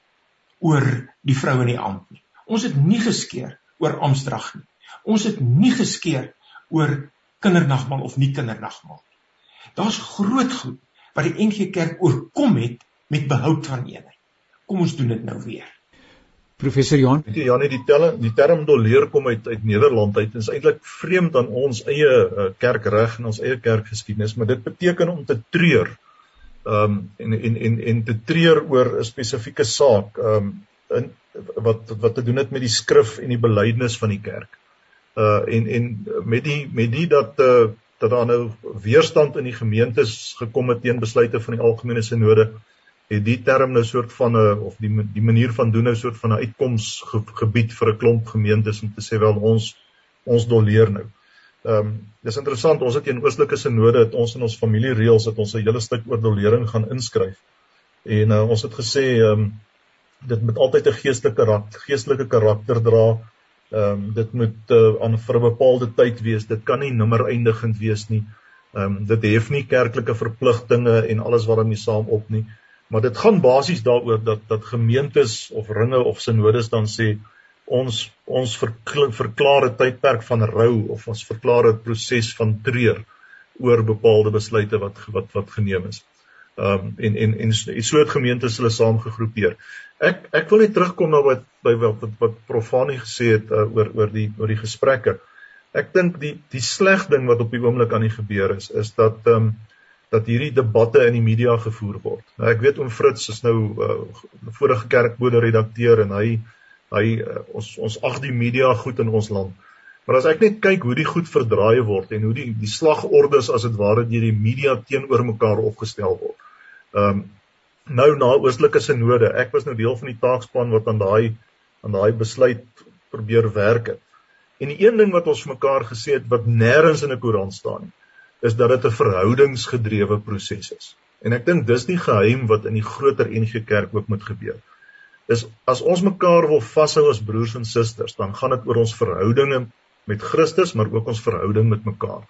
oor die vrou in die amp nie. Ons het nie geskeer oor Amstrag nie. Ons het nie geskeer oor kindernagmaal of nie kindernagmaal nie. Daar's groot goed wat die NG Kerk oorkom het met behoud van eenheid. Kom ons doen dit nou weer. Professor Johan, weet jy Janie die tel die term doleer kom uit uit Nederland uit. Dit is eintlik vreemd aan ons eie uh, kerkreg en ons eie kerkgeskiedenis, maar dit beteken om te treur ehm um, en en en en te treur oor 'n spesifieke saak ehm um, in wat wat te doen het met die skrif en die belydenis van die kerk. Uh en en met die met die dat uh dat daar nou weerstand in die gemeentes gekom het teen besluite van die algemene sinode het die term nou soort van 'n of die die manier van doen nou soort van 'n uitkomsgebied vir 'n klomp gemeentes om te sê wel ons ons doleer nou. Ehm um, dis interessant, ons het in Oostelike Sinode het ons in ons familiereëls het ons 'n hele stuk oor dolering gaan inskryf. En uh, ons het gesê ehm um, dit moet altyd 'n geestelike karakter, geestelike karakter dra. Ehm um, dit moet uh, aan vir 'n bepaalde tyd wees. Dit kan nie nimmer eindigend wees nie. Ehm um, dit hef nie kerklike verpligtinge en alles wat daarmee saam op nie. Maar dit gaan basies daaroor dat dat gemeentes of ringe of sinodes dan sê ons ons verklaar 'n tydperk van rou of ons verklaar 'n proses van treur oor bepaalde besluite wat wat wat geneem is. Um, en en en so het gemeentes hulle saamgegroepeer. Ek ek wil net terugkom na wat by wat wat Profani gesê het uh, oor oor die oor die gesprekke. Ek dink die die sleg ding wat op die oomblik aan die gebeur is is dat ehm um, dat hierdie debatte in die media gevoer word. Nou ek weet oom Fritz is nou uh, vorige kerkbode redakteur en hy hy uh, ons ons ag die media goed in ons land. Maar as ek net kyk hoe die goed verdraai word en hoe die die slagordes as dit ware deur die media teenoor mekaar opgestel word. Ehm um, nou na oostelike sinode, ek was nou deel van die taakspan wat aan daai aan daai besluit probeer werk het. En die een ding wat ons vir mekaar gesê het wat nêrens in 'n koerant staan nie, is dat dit 'n verhoudingsgedrewe proses is. En ek dink dis die geheim wat in die groter NG Kerk ook moet gebeur is as ons mekaar wil vashou as broers en susters, dan gaan dit oor ons verhoudinge met Christus, maar ook ons verhouding met mekaar.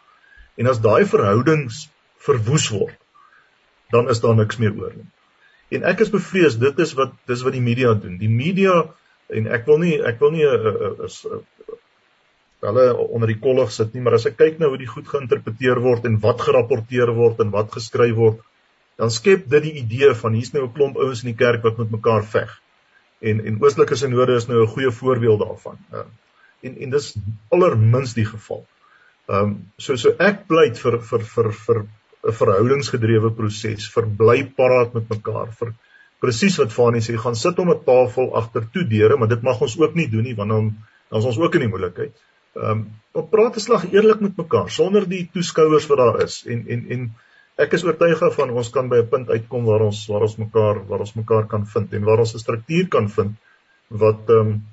En as daai verhoudings verwoes word, dan is daar niks meer oor nie. En ek is bevrees dit is wat dis wat die media doen. Die media en ek wil nie ek wil nie uh, uh, is uh, hulle onder die kollig sit nie, maar as ek kyk nou hoe die goed geïnterpreteer word en wat gerapporteer word en wat geskryf word, dan skep dit die idee van hier's nou 'n klomp ouens in die kerk wat met mekaar veg en en oostelike sinode is nou 'n goeie voorbeeld daarvan. Uh, en en dis allermins die geval. Ehm um, so so ek pleit vir vir vir vir 'n verhoudingsgedrewe proses, vir bly paraat met mekaar, vir presies wat Fanie sê, gaan sit om 'n tafel agter toe deure, maar dit mag ons ook nie doen nie want dan dan is ons ook in die moeilikheid. Ehm um, praat 'n slag eerlik met mekaar sonder die toeskouers wat daar is en en en ek is oortuig van ons kan by 'n punt uitkom waar ons waar ons mekaar waar ons mekaar kan vind en waar ons 'n struktuur kan vind wat ehm um,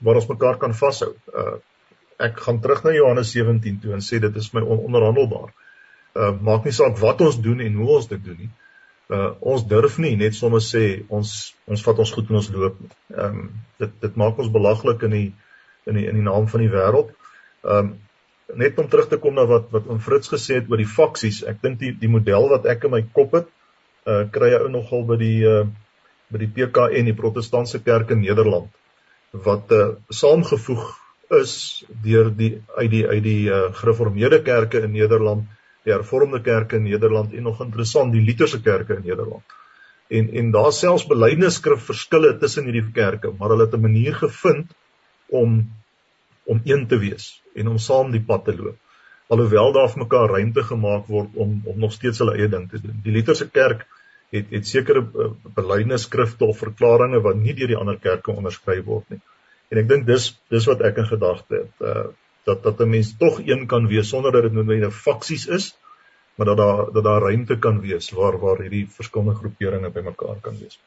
waar ons mekaar kan vashou. Uh ek gaan terug na Johannes 17 toe en sê dit is my on ononderhandelbaar. Uh maak nie saak wat ons doen en hoe ons dit doen nie. Uh ons durf nie net sommer sê ons ons vat ons goed en ons loop nie. Ehm um, dit dit maak ons belaglik in die in die in die naam van die wêreld. Ehm um, net om terug te kom na wat wat oom Fritz gesê het oor die faksies. Ek dink die die model wat ek in my kop het, uh kry jy ou nogal by die uh by die PKN, die Protestantse Kerk in Nederland wat uh saamgevoeg is deur die uit die uit die uh gereformeerde kerke in Nederland, die hervormde kerke in Nederland en nog interessant die Lutherse kerke in Nederland. En en daar selfs belydenisskrif verskille tussen hierdie kerke, maar hulle het 'n manier gevind om om een te wees en om saam die pad te loop. Alhoewel daar vir mekaar ruimte gemaak word om om nog steeds hulle eie ding te doen. Die Lutherse kerk het het sekere uh, belydenisskrifte of verklaringe wat nie deur die ander kerke onderskryf word nie. En ek dink dis dis wat ek in gedagte het, uh dat dat 'n mens tog een kan wees sonder dat dit noodwendig faksies is, maar dat daar dat daar ruimte kan wees waar waar hierdie verskillende groeperinge bymekaar kan wees.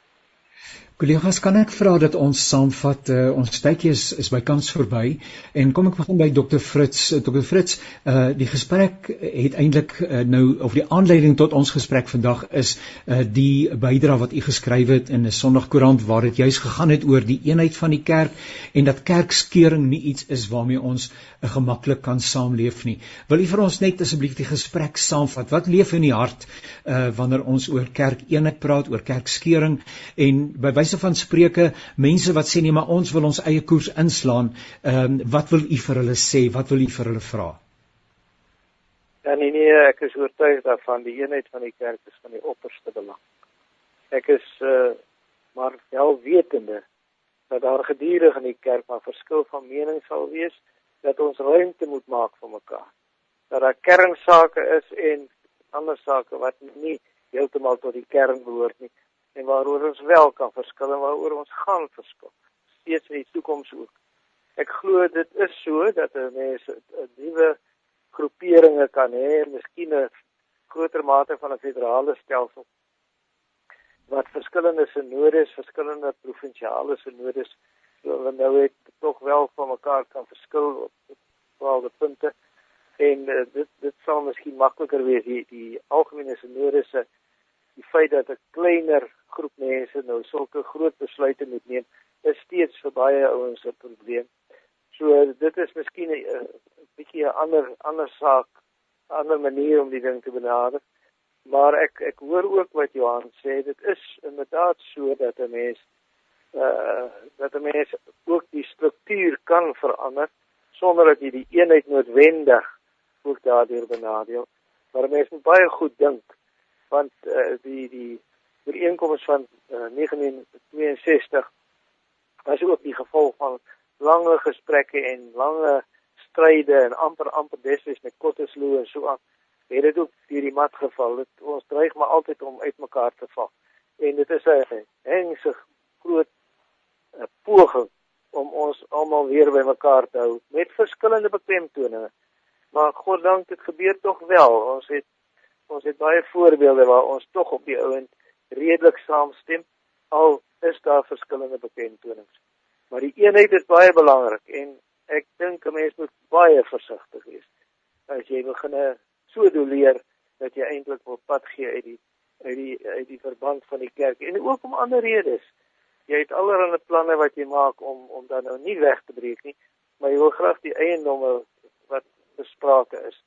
Kollegas, kan ek vra dat ons saamvat uh, ons tydjie is is bykans verby en kom ek begin by Dr Fritz. Uh, Dr Fritz, uh die gesprek het eintlik uh, nou of die aanleiding tot ons gesprek vandag is uh die bydrae wat u geskryf het in 'n Sondagkoerant waar dit juis gegaan het oor die eenheid van die kerk en dat kerkskeuring nie iets is waarmee ons uh, gemaklik kan saamleef nie. Wil u vir ons net asseblief die gesprek saamvat? Wat leef in die hart uh wanneer ons oor kerkeenheid praat, oor kerkskeuring en by wyse van spreuke mense wat sê nee maar ons wil ons eie koers inslaan. Ehm um, wat wil u vir hulle sê? Wat wil u vir hulle vra? Ja nee nee ek is oortuig daarvan. Die eenheid van die kerk is van die opperste belang. Ek is uh, maar wel wetende dat daar gedurig in die kerk 'n verskil van mening sal wees dat ons ruimte moet maak vir mekaar. Dat daar kernsake is en ander sake wat nie heeltemal tot die kern behoort nie en waaroor ons wel kan verskil en waaroor ons gaan verskil steeds in die toekoms ook. Ek glo dit is so dat mense 'n nuwe groeperinge kan hê, miskien 'n groter mate van 'n federale stelsel wat verskillende sinodes, verskillende provinsiale sinodes so nou het tog wel van mekaar kan verskil op bepaalde punte en uh, dit dit sal miskien makliker wees die die algemene sinodes se die feit dat 'n kleiner groep mense nou sulke groot besluite moet neem, is steeds vir baie ouens 'n probleem. So dit is miskien 'n bietjie 'n ander ander saak, 'n ander manier om die ding te benader. Maar ek ek hoor ook wat Johan sê, dit is inderdaad so dat 'n mens uh dat 'n mens ook die struktuur kan verander sonder dat jy die eenheid noodwendig ook daardeur benadeel. Maar mense moet baie goed dink want uh, die die ooreenkomste van uh, 1962 was ook die gevolg van lange gesprekke en lange stryde en amper amper destyds met Kottesloo en so aan. Het dit ook deur die mat geval? Dit ons dreig maar altyd om uitmekaar te val. En dit is 'n hengsig groot uh, poging om ons almal weer bymekaar te hou met verskillende beklemtoninge. Maar God dank dit gebeur tog wel. Ons het ons het baie voorbeelde waar ons tog op die ouend redelik saamstem al is daar verskillende bekendtonings. Maar die eenheid is baie belangrik en ek dink 'n mens moet baie versigtig wees as jy begin so doleer dat jy eintlik op pad gee uit die uit die uit die verband van die kerk en ook om ander redes. Jy het allerlei planne wat jy maak om om dan nou nie weg te breek nie, maar jy wil graag die eiendomme wat besprake is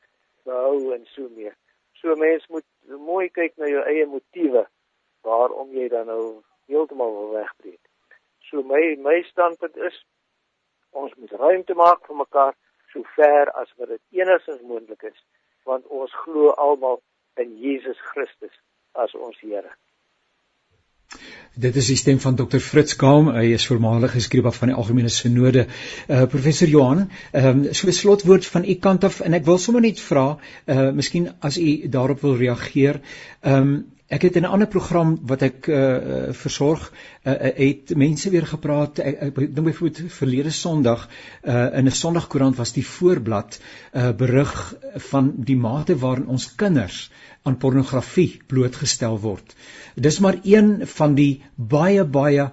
behou en so meer. So mens moet mooi kyk na jou eie motiewe waarom jy dan nou heeltemal wil wegbreek. So my my standpunt is ons moet ruimte maak vir mekaar so ver as wat dit enigstens moontlik is want ons glo almal in Jesus Christus as ons Here. Dit is die stem van Dr Fritz Kaam, hy is voormalige skrywer van die Algemene Sinode. Uh professor Johan, ehm um, so 'n slotwoord van u kant af en ek wil sommer net vra, uh miskien as u daarop wil reageer. Ehm um, Ek het in 'n ander program wat ek uh versorg, uh, het mense weer gepraat. Ek, dink byvoorbeeld verlede Sondag uh in 'n Sondagkoerant was die voorblad uh berig van die mate waarin ons kinders aan pornografie blootgestel word. Dis maar een van die baie baie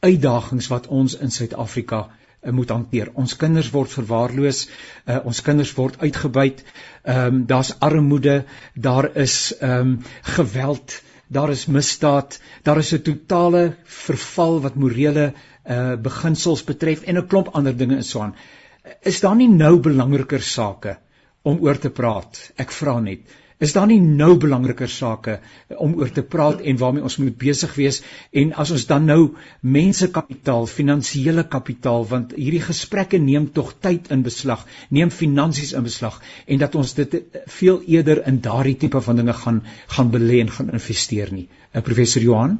uitdagings wat ons in Suid-Afrika moet hanteer. Ons kinders word verwaarloos, uh, ons kinders word uitgebuit. Ehm um, daar's armoede, daar is ehm um, geweld, daar is misdaad, daar is 'n totale verval wat morele uh beginsels betref en 'n klomp ander dinge in swaan. is daar nie nou belangriker sake om oor te praat? Ek vra net. Is daar nie nou belangriker sake om oor te praat en waarmee ons moet besig wees en as ons dan nou mense kapitaal, finansiële kapitaal want hierdie gesprekke neem tog tyd in beslag, neem finansies in beslag en dat ons dit veel eerder in daardie tipe van dinge gaan gaan belê en gaan investeer nie. Uh, professor Johan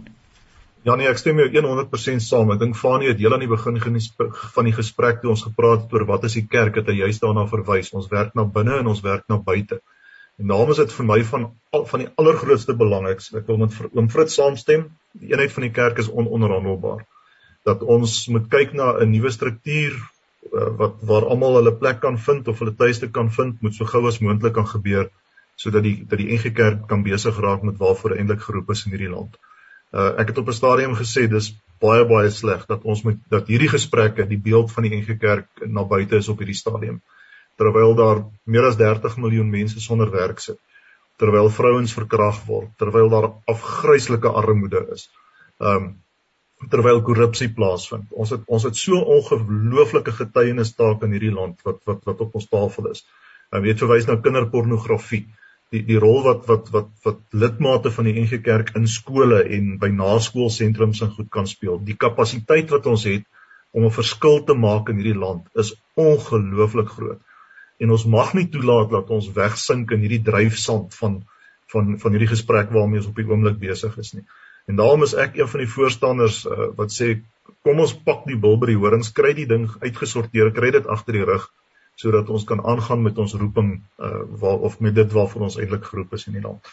Ja nee, ek stem jou 100% saam. Ek dink Fanie het heel aan die begin van die gesprek toe ons gepraat het oor wat is die kerk het hy juist daarna verwys. Ons werk na binne en ons werk na buite. En daarom is dit vir my van van die allergrootste belang ek ek wil met oom Fritz saamstem. Die eenheid van die kerk is ononderhandelbaar. Dat ons moet kyk na 'n nuwe struktuur uh, wat waar almal hulle plek kan vind of hulle tuiste kan vind, moet so gou as moontlik kan gebeur sodat die dat die NG Kerk kan besig raak met waarvoor eintlik geroep is in hierdie land. Uh, ek het op 'n stadium gesê dis baie baie sleg dat ons moet dat hierdie gesprekke die beeld van die NG Kerk na buite is op hierdie stadium terwyl daar meer as 30 miljoen mense sonder werk sit terwyl vrouens verkrag word terwyl daar afgryslike armoede is um terwyl korrupsie plaasvind. Ons het ons het so ongelooflike getuienis taak in hierdie land wat wat wat op ons tafel is. En weet verwys na kinderpornografie. Die die rol wat wat wat wat lidmate van die NG Kerk in skole en by naskoolsentrums en goed kan speel. Die kapasiteit wat ons het om 'n verskil te maak in hierdie land is ongelooflik groot en ons mag nie toelaat dat ons wegsink in hierdie dryfsand van van van hierdie gesprek waarmee ons op die oomblik besig is nie. En daarom is ek een van die voorstanders uh, wat sê kom ons pak die bil by die horings, kry die ding uitgesorteer, kry dit agter die rug sodat ons kan aangaan met ons roeping uh, waar of met dit waarvoor ons eintlik geroep is in die land.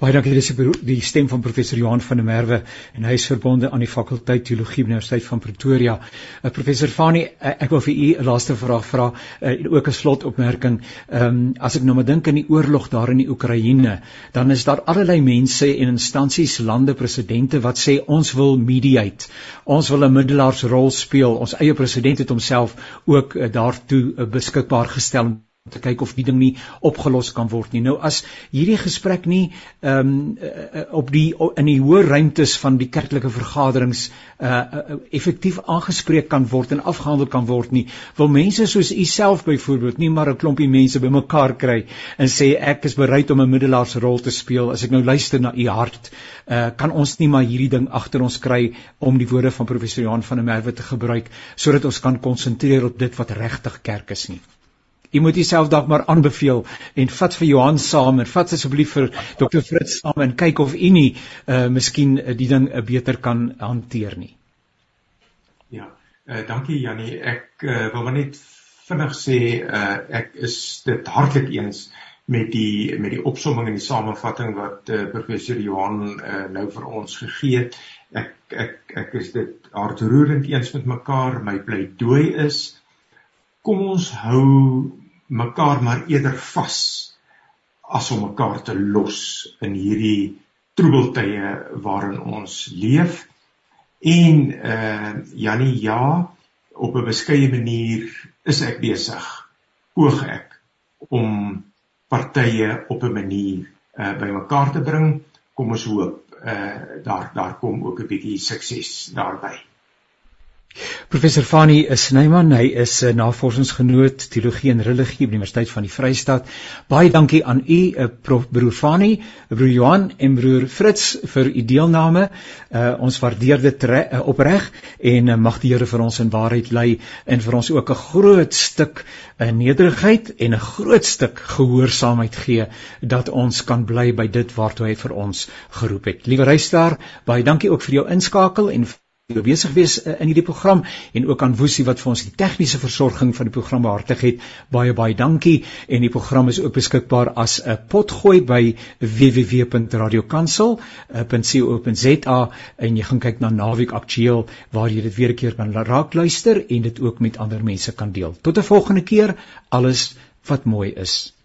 Baie dankie dis die stem van professor Johan van der Merwe en hy is verbonde aan die fakulteit teologie by Universiteit van Pretoria. Uh, professor Fani, uh, ek wil vir u 'n laaste vraag vra uh, ook 'n slotopmerking. Ehm um, as ek nou maar dink aan die oorlog daar in die Oekraïne, dan is daar allerlei mense en instansies, lande, presidente wat sê ons wil mediate. Ons wil 'n middelaarsrol speel. Ons eie president het homself ook uh, daartoe uh, beskikbaar gestel te kyk of die ding nie opgelos kan word nie. Nou as hierdie gesprek nie ehm um, op die in die hoë ruimtes van die kerklike vergaderings uh, uh effektief aangespreek kan word en afgehandel kan word nie, wil mense soos u self byvoorbeeld nie maar 'n klompie mense bymekaar kry en sê ek is bereid om 'n middelaarsrol te speel as ek nou luister na u hart, uh kan ons nie maar hierdie ding agter ons kry om die woorde van professor Johan van der Merwe te gebruik sodat ons kan konsentreer op dit wat regtig kerk is nie. Jy moet jouself dalk maar aanbeveel en vat vir Johan saam en vat asseblief vir Dr Fritz saam en kyk of u nie uh miskien uh, die ding uh, beter kan hanteer nie. Ja, uh dankie Jannie. Ek uh, wil maar net vinnig sê uh ek is dit hartlik eens met die met die opsomming en die samevatting wat uh, professor Johan uh, nou vir ons gegee het. Ek ek ek is dit hartroerend eens met mekaar. My pleidooi is kom ons hou mekaar maar eerder vas as om mekaar te los in hierdie troebeltye waarin ons leef. En uh Jannie ja op 'n beskeie manier is ek besig oog ek om partye op 'n manier uh bymekaar te bring. Kom ons hoop uh daar daar kom ook 'n bietjie sukses daarby Professor Fani Snyman, hy is 'n navorsingsgenoot teologie en religie by die Universiteit van die Vrystaat. Baie dankie aan u, eh, Prof Broer Fani, Broer Johan en Broer Fritz vir u deelname. Uh, ons waardeer dit uh, opreg en uh, mag die Here vir ons in waarheid lei en vir ons ook 'n groot stuk uh, nederigheid en 'n groot stuk gehoorsaamheid gee dat ons kan bly by dit waartoe hy vir ons geroep het. Liewe luisteraar, baie dankie ook vir jou inskakel en besig wees uh, in hierdie program en ook aan Woesie wat vir ons die tegniese versorging van die program behartig het. Baie baie dankie en die program is ook beskikbaar as 'n potgooi by www.radiokansel.co.za en jy gaan kyk na Naweek Aktueel waar jy dit weer 'n keer kan raak luister en dit ook met ander mense kan deel. Tot 'n volgende keer. Alles wat mooi is.